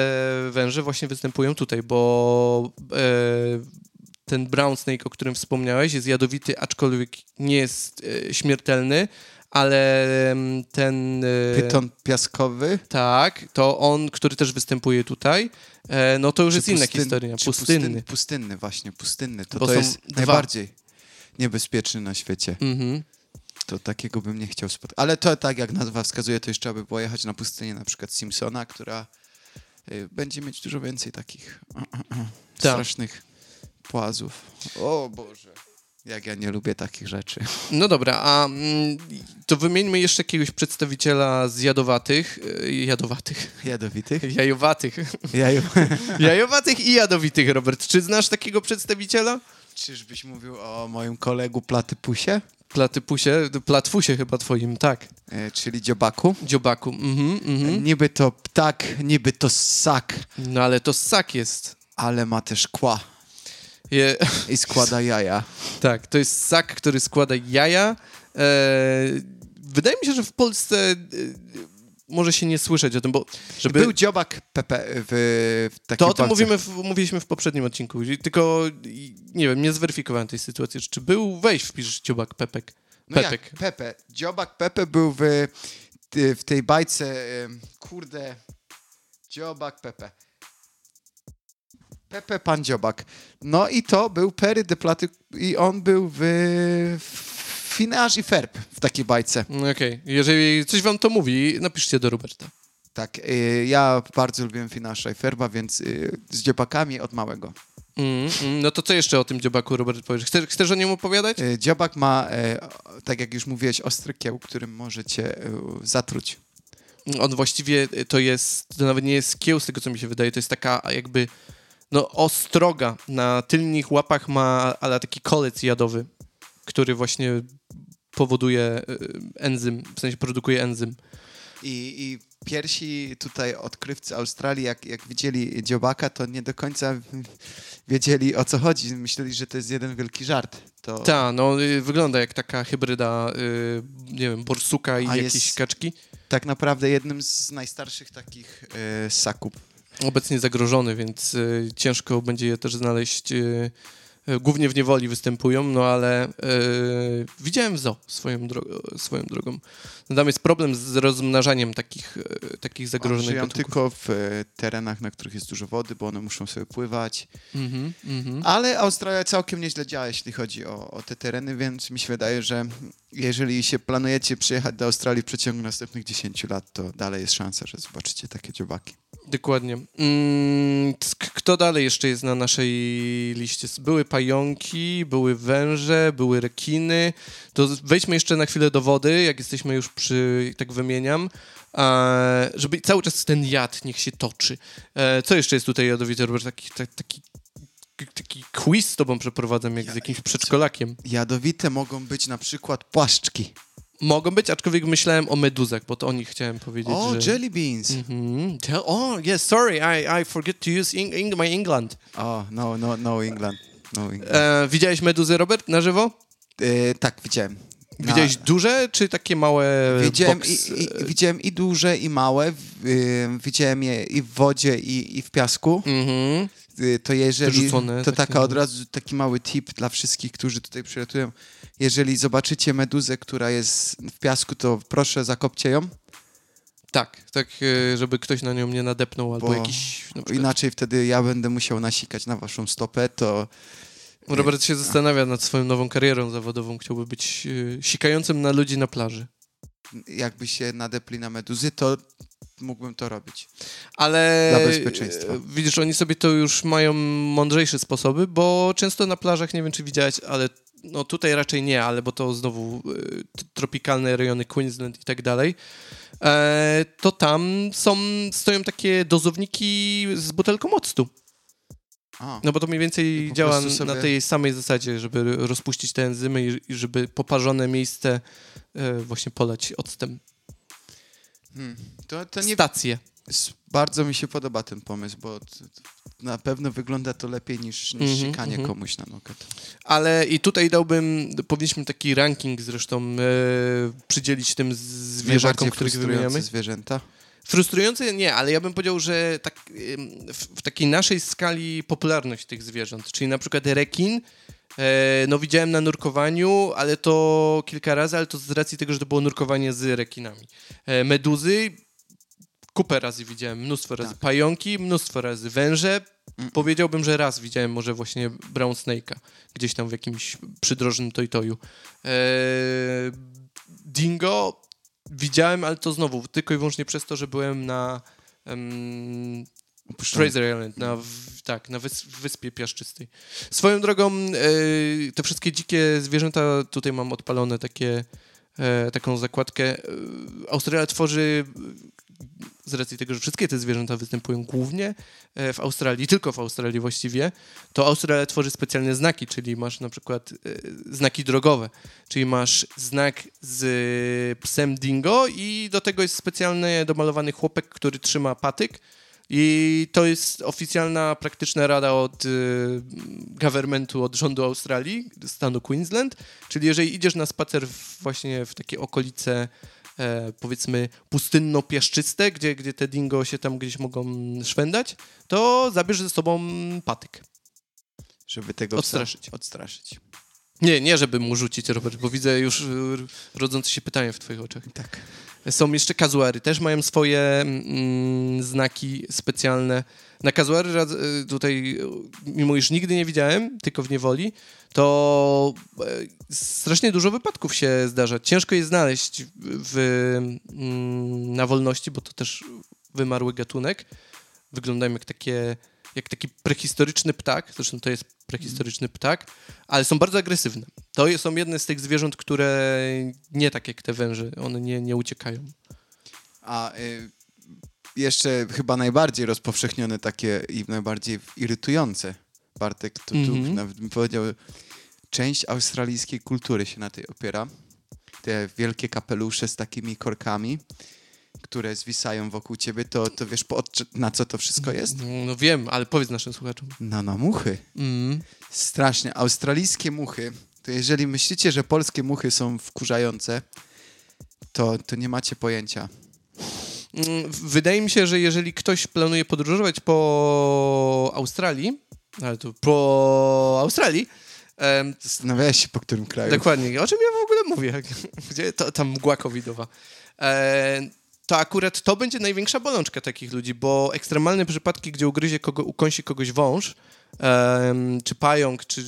węże właśnie występują tutaj, bo e, ten brown snake, o którym wspomniałeś, jest jadowity, aczkolwiek nie jest e, śmiertelny, ale ten... e, Pyton piaskowy. Tak, to on, który też występuje tutaj, e, no to już Czy jest inna pustyn- historia. czy Pustynny. Pustynny, pustynny, właśnie, pustynny. To, Bo to jest dwa. najbardziej niebezpieczny na świecie. Mhm. To takiego bym nie chciał spotkać. Ale to tak jak nazwa wskazuje, to jeszcze by było jechać na pustynię na przykład Simpsona, która y, będzie mieć dużo więcej takich <clears throat> Tak. strasznych płazów. O Boże. Jak ja nie lubię takich rzeczy. No dobra, a mm, to wymieńmy jeszcze jakiegoś przedstawiciela z jadowatych, e, jadowatych, Jadowitych? <laughs> jajowatych, Jaju. <laughs> jajowatych i jadowitych, Robert. Czy znasz takiego przedstawiciela? Czyżbyś mówił o moim kolegu Platypusie? Platypusie, platfusie chyba twoim, tak. E, czyli dziobaku? Dziobaku, mhm, mhm. Niby to ptak, niby to ssak, No ale to ssak jest. ale ma też kła Je, i składa jaja. <laughs> tak, to jest ssak, który składa jaja. E, wydaje mi się, że w Polsce e, może się nie słyszeć o tym, bo żeby... Był dziobak Pepe w, w takiej To o tym mówimy w, mówiliśmy w poprzednim odcinku, tylko nie wiem, nie zweryfikowałem tej sytuacji. Czy był, weź wpisz ciobak Pepek. No Pepek. jak? Pepe. Dziobak Pepe był w, w tej bajce, kurde, dziobak Pepe. Pepe Pan Dziobak. No i to był Perry de Platy i on był w, w Finaż i Ferb w takiej bajce. No Okej, jeżeli coś wam to mówi, napiszcie do Roberta. Tak, y, ja bardzo lubiłem Finasza i Ferba, więc y, z dziobakami od małego. Mm, mm, no to co jeszcze o tym dziobaku, Robert, powiesz? Chcesz, chcesz o nim opowiadać? Y, Dziobak ma, tak jak już mówiłeś, ostry kieł, którym możecie zatruć. On właściwie to jest, to nawet nie jest kieł, z tego co mi się wydaje, to jest taka jakby, no ostroga. Na tylnych łapach ma ale taki kolec jadowy, który właśnie powoduje y, enzym, w sensie produkuje enzym. I, I pierwsi tutaj odkrywcy Australii, jak, jak widzieli dziobaka, to nie do końca <laughs> wiedzieli o co chodzi. Myśleli, że to jest jeden wielki żart. To, Tak, no y, wygląda jak taka hybryda, y, nie wiem, borsuka i A jakiejś kaczki. Tak naprawdę jednym z najstarszych takich ssaków. Obecnie zagrożony, więc y, ciężko będzie je też znaleźć y, e, głównie w niewoli występują, no ale widziałem w zoo swoją, dro- swoją drogą. No, tam jest problem z rozmnażaniem takich, takich zagrożonych gatunków. tylko w terenach, na których jest dużo wody, bo one muszą sobie pływać. Mhm, mhm. Ale Australia całkiem nieźle działa, jeśli chodzi o, o te tereny, więc mi się wydaje, że jeżeli się planujecie przyjechać do Australii w przeciągu następnych 10 lat, to dalej jest szansa, że zobaczycie takie dziobaki. Dokładnie. Mm, kto dalej jeszcze jest na naszej liście? Były pająki, były węże, były rekiny. To wejdźmy jeszcze na chwilę do wody, jak jesteśmy już przy, tak wymieniam, e, żeby cały czas ten jad niech się toczy. E, co jeszcze jest tutaj jadowite, Robert? Taki, ta- taki, taki quiz z tobą przeprowadzam, jak z jakimś przedszkolakiem. Jadowite mogą być na przykład płaszczki. Mogą być, aczkolwiek myślałem o meduzach, bo to o nich chciałem powiedzieć, O, że... jelly beans. Mhm. Tell- Oh, yes, sorry, I, I forget to use Eng- Eng- my England. O, no, no, no England. No England. E, widziałeś meduzy, Robert, na żywo? E, tak, widziałem. Na- Widziałeś duże, czy takie małe Widziałem box? i, i, widziałem i duże, i małe. y, widziałem je i w wodzie, i, i w piasku. Mhm. Y, to jeżeli, Wyrzucone, to taka od razu taki mały tip dla wszystkich, którzy tutaj przylatują. Jeżeli zobaczycie meduzę, która jest w piasku, to proszę zakopcie ją, Tak, tak, e, żeby ktoś na nią nie nadepnął, albo Bo jakiś... Na inaczej wtedy ja będę musiał nasikać na waszą stopę, to Robert się zastanawia nad swoją nową karierą zawodową. Chciałby być sikającym na ludzi na plaży. jakby się nadepli na meduzy, to mógłbym to robić. Ale Dla bezpieczeństwa. e, widzisz, oni sobie to już mają mądrzejsze sposoby, bo często na plażach, nie wiem czy widziałeś, ale no tutaj raczej nie, ale bo to znowu t- tropikalne rejony Queensland i tak dalej, e, to tam są, stoją takie dozowniki z butelką octu. A, No bo to mniej więcej działa prostu na sobie- tej samej zasadzie, żeby rozpuścić te enzymy i, i żeby poparzone miejsce e, właśnie polać octem. Hmm. to, to nie Stacje. Bardzo mi się podoba ten pomysł, bo na pewno wygląda to lepiej niż, niż sikanie mhm. komuś na nogę. Ale i tutaj dałbym, powinniśmy taki ranking zresztą e, przydzielić tym zwierzakom, których wymieniamy. zwierzęta. Frustrujące nie, ale ja bym powiedział, że tak, w, w takiej naszej skali popularność tych zwierząt, czyli na przykład rekin, no widziałem na nurkowaniu, ale to kilka razy, ale to z racji tego, że to było nurkowanie z rekinami. E, meduzy, kupę razy widziałem, mnóstwo razy. Tak. Pająki, mnóstwo razy. Węże, Mm. powiedziałbym, że raz widziałem może właśnie brown snake'a, gdzieś tam w jakimś przydrożnym toy-toyu. E, dingo widziałem, ale to znowu tylko i wyłącznie przez to, że byłem na Opuszczone. Fraser Island, na, w, tak, na wys, wyspie piaszczystej. Swoją drogą, e, te wszystkie dzikie zwierzęta, tutaj mam odpalone takie, e, taką zakładkę. E, Australia tworzy, z racji tego, że wszystkie te zwierzęta występują głównie w Australii, tylko w Australii właściwie, to Australia tworzy specjalne znaki, czyli masz na przykład znaki drogowe, czyli masz znak z psem dingo i do tego jest specjalny domalowany chłopek, który trzyma patyk i to jest oficjalna, praktyczna rada od y, governmentu, od rządu Australii, stanu Queensland. Czyli jeżeli idziesz na spacer w, właśnie w takie okolice, e, powiedzmy, pustynno-piaszczyste, gdzie, gdzie te dingo się tam gdzieś mogą szwendać, to zabierz ze sobą patyk. Żeby tego Odstraszyć. odstraszyć. Nie, nie żeby mu rzucić, Robert, bo widzę już y, rodzące się pytania w twoich oczach. Tak. Są jeszcze kazuary, też mają swoje mm, znaki specjalne. Na kazuary rad- y, tutaj, y, mimo iż nigdy nie widziałem, tylko w niewoli, to e, strasznie dużo wypadków się zdarza. Ciężko je znaleźć w, mm, na wolności, bo to też wymarły gatunek. Wyglądają jak takie, jak taki prehistoryczny ptak, zresztą to jest prehistoryczny ptak, ale są bardzo agresywne. To są jedne z tych zwierząt, które nie tak jak te węże, one nie, nie uciekają. A y, jeszcze chyba najbardziej rozpowszechnione takie i najbardziej irytujące, Bartek, to tu Mhm. nawet bym powiedział, część australijskiej kultury się na tej opiera. Te wielkie kapelusze z takimi korkami, które zwisają wokół ciebie, to, to wiesz, po, na co to wszystko jest? No wiem, ale powiedz naszym słuchaczom. No, na muchy. Mm. Strasznie. Australijskie muchy, to jeżeli myślicie, że polskie muchy są wkurzające, to, to nie macie pojęcia. Mm, Wydaje mi się, że jeżeli ktoś planuje podróżować po Australii, ale to po Australii. Em, Zastanawiałeś się, po którym kraju. Dokładnie. O czym ja w ogóle mówię? <laughs> Gdzie to, tam mgła covidowa. E, to akurat to będzie największa bolączka takich ludzi, bo ekstremalne przypadki, gdzie ugryzie kogo, ukąsi kogoś wąż, em, czy pająk, czy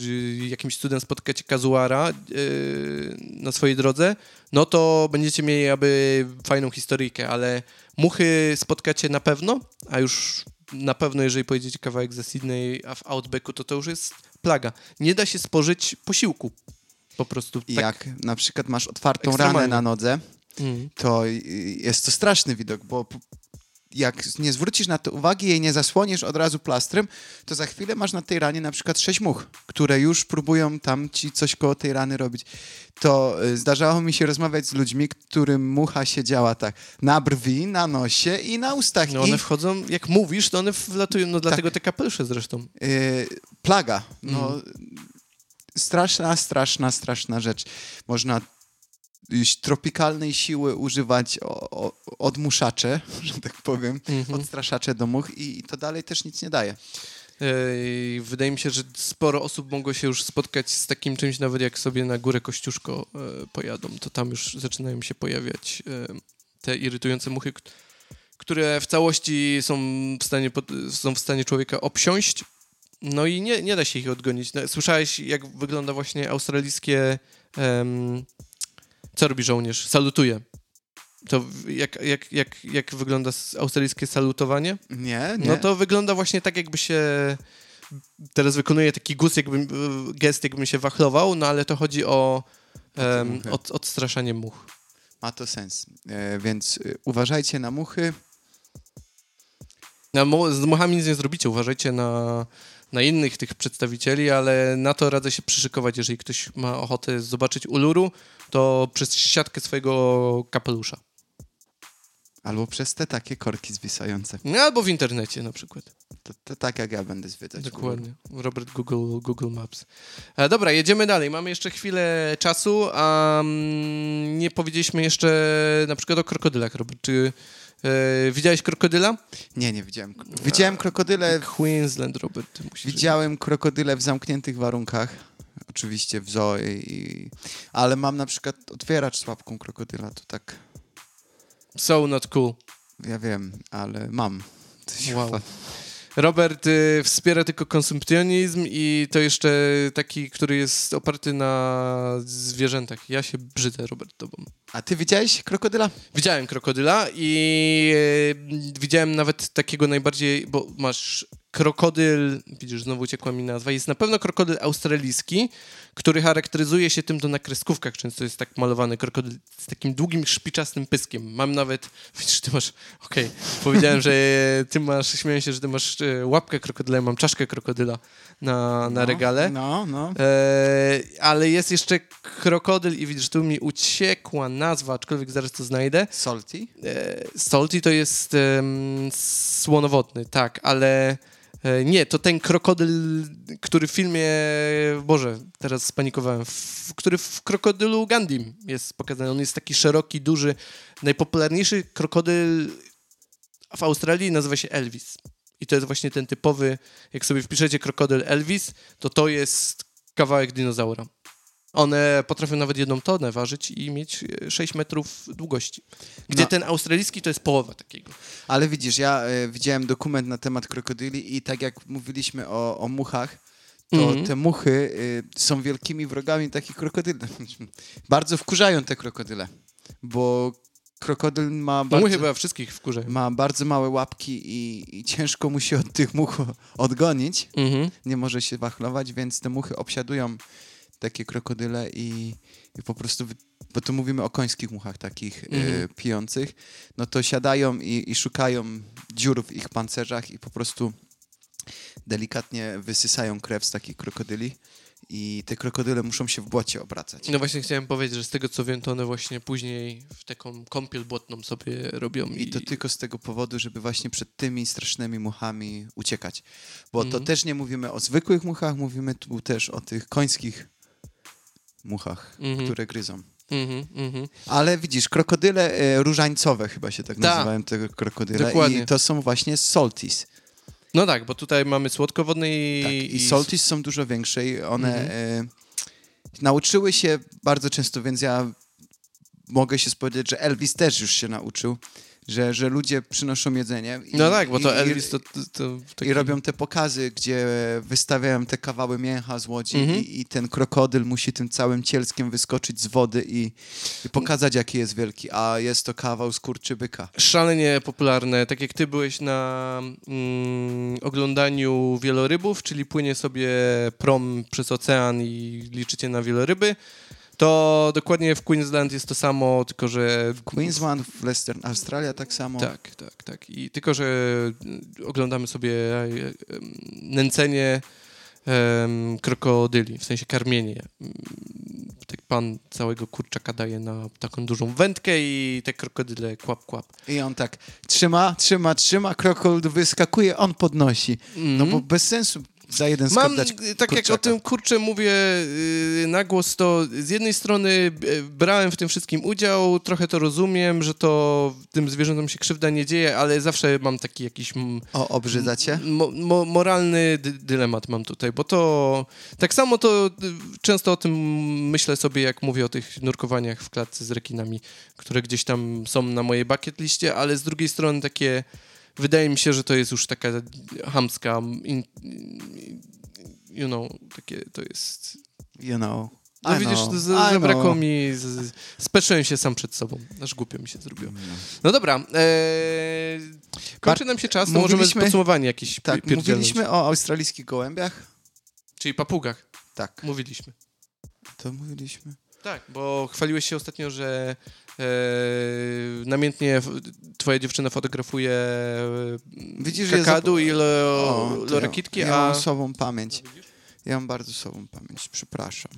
jakimś cudem spotkacie kazuara e, na swojej drodze, no to będziecie mieli aby fajną historyjkę, ale muchy spotkacie na pewno, a już na pewno, jeżeli pojedziecie kawałek ze Sydney, a w Outbacku, to to już jest plaga. Nie da się spożyć posiłku. Po prostu. Tak. jak na przykład masz otwartą ranę na nodze, Mm. to jest to straszny widok, bo jak nie zwrócisz na to uwagi i jej nie zasłonisz od razu plastrem, to za chwilę masz na tej ranie na przykład sześć much, które już próbują tam ci coś koło tej rany robić. To y, zdarzało mi się rozmawiać z ludźmi, którym mucha siedziała tak na brwi, na nosie i na ustach. No I one wchodzą, jak mówisz, to one wlatują, no dlatego te kapelusze zresztą. y, plaga. No, Mhm. Straszna, straszna, straszna rzecz. Można tropikalnej siły używać o, o, odmuszacze, <laughs> że tak powiem, Mhm. odstraszacze do much i, i to dalej też nic nie daje. Wydaje mi się, że sporo osób mogło się już spotkać z takim czymś, nawet jak sobie na górę Kościuszko e, pojadą, to tam już zaczynają się pojawiać e, te irytujące muchy, które w całości są w stanie, są w stanie człowieka obsiąść, no i nie, nie da się ich odgonić. No, Słyszałeś, jak wygląda właśnie australijskie... em, co robi żołnierz? Salutuje. To jak, jak, jak, jak wygląda australijskie salutowanie? Nie, nie. No to wygląda właśnie tak, jakby się. Teraz wykonuje taki gust, jakby, gest, jakbym się wachlował, no ale to chodzi o muchy. od, odstraszanie much. Ma to sens. E, więc y, uważajcie na muchy. No, mu- z muchami nic nie zrobicie, uważajcie na, na innych tych przedstawicieli, ale na to radzę się przyszykować, jeżeli ktoś ma ochotę zobaczyć uluru, to przez siatkę swojego kapelusza. Albo przez te takie korki zwisające. No, albo w internecie na przykład. To, to tak jak ja będę zwiedzać. Dokładnie. Robert Google, Google Maps. E, dobra, jedziemy dalej. Mamy jeszcze chwilę czasu, a mm, nie powiedzieliśmy jeszcze na przykład o krokodylach, Robert. Czy e, widziałeś krokodyla? Nie, nie widziałem. Widziałem krokodyle, Queensland, Robert. Widziałem krokodyle w zamkniętych warunkach. Oczywiście w zoo, i, ale mam na przykład otwieracz z łapką krokodyla, to tak, So not cool. ja wiem, ale mam. Wow. Robert y, wspiera tylko konsumpcjonizm i to jeszcze taki, który jest oparty na zwierzętach. Ja się brzydzę, Robert, tobą. A ty widziałeś krokodyla? Widziałem krokodyla i e, widziałem nawet takiego najbardziej, bo masz krokodyl, widzisz, znowu uciekła mi nazwa, jest na pewno krokodyl australijski, który charakteryzuje się tym, to na kreskówkach często jest tak malowany krokodyl z takim długim, szpiczastym pyskiem. Mam nawet, <laughs> widzisz, ty masz, okej, powiedziałem, że ty masz, śmieję się, że ty masz e, łapkę krokodyla, ja mam czaszkę krokodyla na, na No, regale. No, no. E, ale jest jeszcze krokodyl i widzisz, tu mi uciekła nazwa, aczkolwiek zaraz to znajdę. Salty? E, Salty to jest em, słonowodny, tak, ale nie, to ten krokodyl, który w filmie, Boże, teraz spanikowałem, w, który w Krokodylu Gandim jest pokazany. On jest taki szeroki, duży. Najpopularniejszy krokodyl w Australii nazywa się Elvis. I to jest właśnie ten typowy, jak sobie wpiszecie krokodyl Elvis, to to jest kawałek dinozaura. One potrafią nawet jedną tonę ważyć i mieć e, 6 metrów długości. Gdzie No. ten australijski to jest połowa takiego. Ale widzisz, ja e, widziałem dokument na temat krokodyli i tak jak mówiliśmy o, o muchach, to Mhm. te muchy e, są wielkimi wrogami takich krokodyli. <laughs> bardzo wkurzają te krokodyle, bo krokodyl ma No bardzo, mu chyba wszystkich wkurzają. ma bardzo małe łapki i, i ciężko mu się od tych much <laughs> odgonić. Mhm. Nie może się wachlować, więc te muchy obsiadują takie krokodyle i, i po prostu, bo tu mówimy o końskich muchach takich e, Mhm. pijących, no to siadają i, i szukają dziur w ich pancerzach i po prostu delikatnie wysysają krew z takich krokodyli i te krokodyle muszą się w błocie obracać. No właśnie chciałem powiedzieć, że z tego co wiem, to one właśnie później w taką kąpiel błotną sobie robią. I to tylko z tego powodu, żeby właśnie przed tymi strasznymi muchami uciekać. Bo to Mhm. też nie mówimy o zwykłych muchach, mówimy tu też o tych końskich muchach, Mhm. które gryzą. Mhm, mhm. Ale widzisz, krokodyle e, różańcowe chyba się tak Tak. nazywają te krokodyle Dokładnie. i to są właśnie salties. No tak, bo tutaj mamy słodkowodne i... Tak, I Salties są dużo większe i one Mhm. e, nauczyły się bardzo często, więc ja mogę się spodziewać, że Elvis też już się nauczył, że, że ludzie przynoszą jedzenie. I, No tak, bo to i- Elvis to... to, to taki... I robią te pokazy, gdzie wystawiają te kawały mięcha z łodzi Mhm. i, i ten krokodyl musi tym całym cielskiem wyskoczyć z wody i, i pokazać, jaki jest wielki, a jest to kawał skurczybyka. szalenie popularne. Tak jak ty byłeś na mm, oglądaniu wielorybów, czyli płynie sobie prom przez ocean i liczycie na wieloryby, to dokładnie w Queensland jest to samo, tylko że... Queensland, w Western Australia tak samo. Tak, tak, tak. I tylko, że mm, oglądamy sobie e, em, nęcenie em, krokodyli, w sensie karmienie. Mm, Tak pan całego kurczaka daje na taką dużą wędkę i te krokodyle kłap, kłap. I on tak trzyma, trzyma, trzyma, krokodyl wyskakuje, on podnosi. No bo bez sensu za jeden skok Mam, dać y, tak jak kurczaka. o tym kurczę mówię y, na głos, to z jednej strony y, brałem w tym wszystkim udział, trochę to rozumiem, że to tym zwierzętom się krzywda nie dzieje, ale zawsze mam taki jakiś O, obrzydza cię? mo, mo, moralny dy, dylemat mam tutaj, bo to tak samo to y, często o tym myślę sobie, jak mówię o tych nurkowaniach w klatce z rekinami, które gdzieś tam są na mojej bucket liście, ale z drugiej strony takie wydaje mi się, że to jest już taka hamska in, you know, takie to jest You know. no I widzisz, know, z, zabrakło mi, z, speczyłem się sam przed sobą, aż głupio mi się zrobiło. No dobra, e, kończy nam się czas, to możemy podsumowanie jakieś Tak, mówiliśmy o australijskich gołębiach? Czyli papugach, Tak, mówiliśmy. to mówiliśmy. Tak, bo chwaliłeś się ostatnio, że namiętnie f- twoja dziewczyna fotografuje e, Widzisz, że ja kakadu zap- i lo, lorekitki, ja, ja a... mam słabą pamięć. Ja mam bardzo słabą pamięć, przepraszam.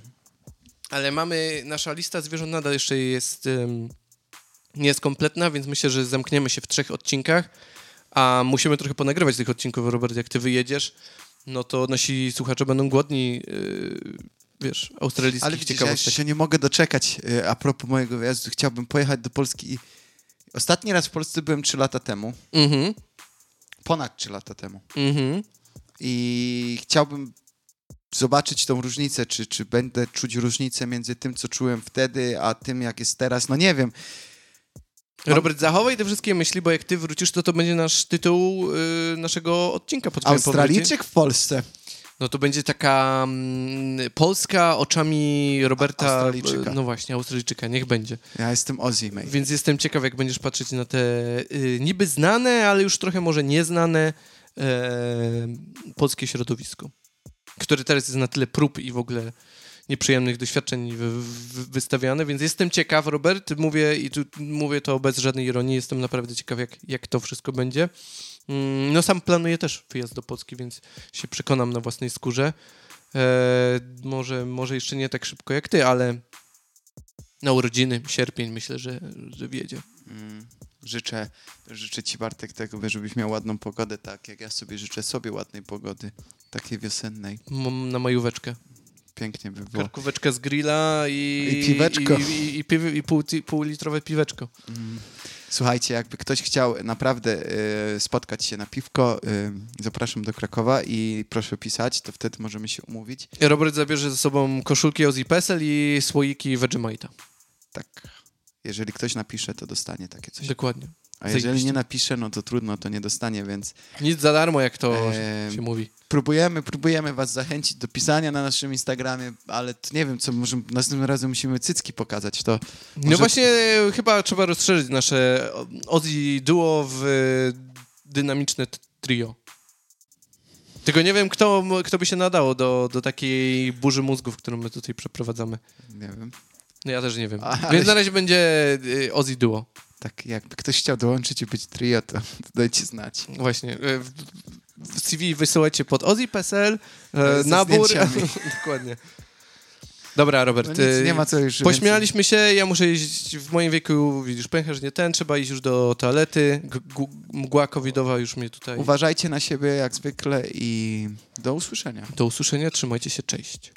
Ale mamy, nasza lista zwierząt nadal jeszcze jest, nie jest kompletna, więc myślę, że zamkniemy się w trzech odcinkach, a musimy trochę ponagrywać tych odcinków, Robert, jak ty wyjedziesz, no to nasi słuchacze będą głodni, yy, wiesz, australijskich Ale widzisz, ja ciekawostek. się nie mogę doczekać. y, A propos mojego wyjazdu, chciałbym pojechać do Polski. i- Ostatni raz w Polsce byłem 3 lata temu. Mhm, Ponad 3 lata temu. mhm. I chciałbym zobaczyć tą różnicę, czy, czy będę czuć różnicę między tym, co czułem wtedy, a tym, jak jest teraz. No nie wiem. Mam- Robert, zachowaj te wszystkie myśli, bo jak ty wrócisz, to to będzie nasz tytuł y, naszego odcinka po twoim powrocie. Australijczyk w Polsce. No to będzie taka mm, Polska oczami Roberta. Australijczyka. No właśnie, Australijczyka, niech będzie. Ja jestem Ozzy, mate. Więc jestem ciekaw, jak będziesz patrzeć na te y, niby znane, ale już trochę może nieznane e, polskie środowisko, które teraz jest na tyle prób i w ogóle nieprzyjemnych doświadczeń wy, wy, wystawiane, więc jestem ciekaw, Robert, mówię i tu mówię to bez żadnej ironii, jestem naprawdę ciekaw, jak, jak to wszystko będzie. Mm, No sam planuję też wyjazd do Polski, więc się przekonam na własnej skórze. E, może, może jeszcze nie tak szybko jak ty, ale na urodziny, sierpień myślę, że, że wiedzie. Mm, Życzę, życzę ci, Bartek, tego, żebyś miał ładną pogodę, tak jak ja sobie życzę sobie ładnej pogody, takiej wiosennej. Mam na majóweczkę. Pięknie by było. Karkóweczka z grilla i... I piweczko. I, i, i, piwy, i pół, pół litrowe piweczko. Mm. Słuchajcie, jakby ktoś chciał naprawdę y, spotkać się na piwko, y, zapraszam do Krakowa i proszę pisać, to wtedy możemy się umówić. Robert zabierze ze sobą koszulki Ozzy Pesel i słoiki Vegemite'a. Tak. Jeżeli ktoś napisze, to dostanie takie coś. Dokładnie. A jeżeli nie napisze, no to trudno, to nie dostanie, więc Nic za darmo, jak to Em, się mówi. próbujemy, próbujemy was zachęcić do pisania na naszym Instagramie, ale nie wiem, co może następnym razem musimy cycki pokazać, to No może- właśnie, chyba trzeba rozszerzyć nasze Ozzy duo w dynamiczne trio. Tylko nie wiem, kto, kto by się nadał do, do takiej burzy mózgów, którą my tutaj przeprowadzamy. nie wiem. No ja też nie wiem. A, ale- Więc na razie będzie y, Ozzy duo. Tak jakby ktoś chciał dołączyć i być trio, to, <laughs> dajcie znać. Właśnie. e, w- CV wysyłajcie pod Ozzy.pl, E, e, nabór. <laughs> Dokładnie. Dobra, Robert. No nic, nie ma co już Pośmialiśmy się, ja muszę iść w moim wieku, widzisz, pęcherz nie ten, trzeba iść już do toalety, G- mgła covidowa już mnie tutaj... Uważajcie na siebie jak zwykle i do usłyszenia. Do usłyszenia, trzymajcie się, cześć.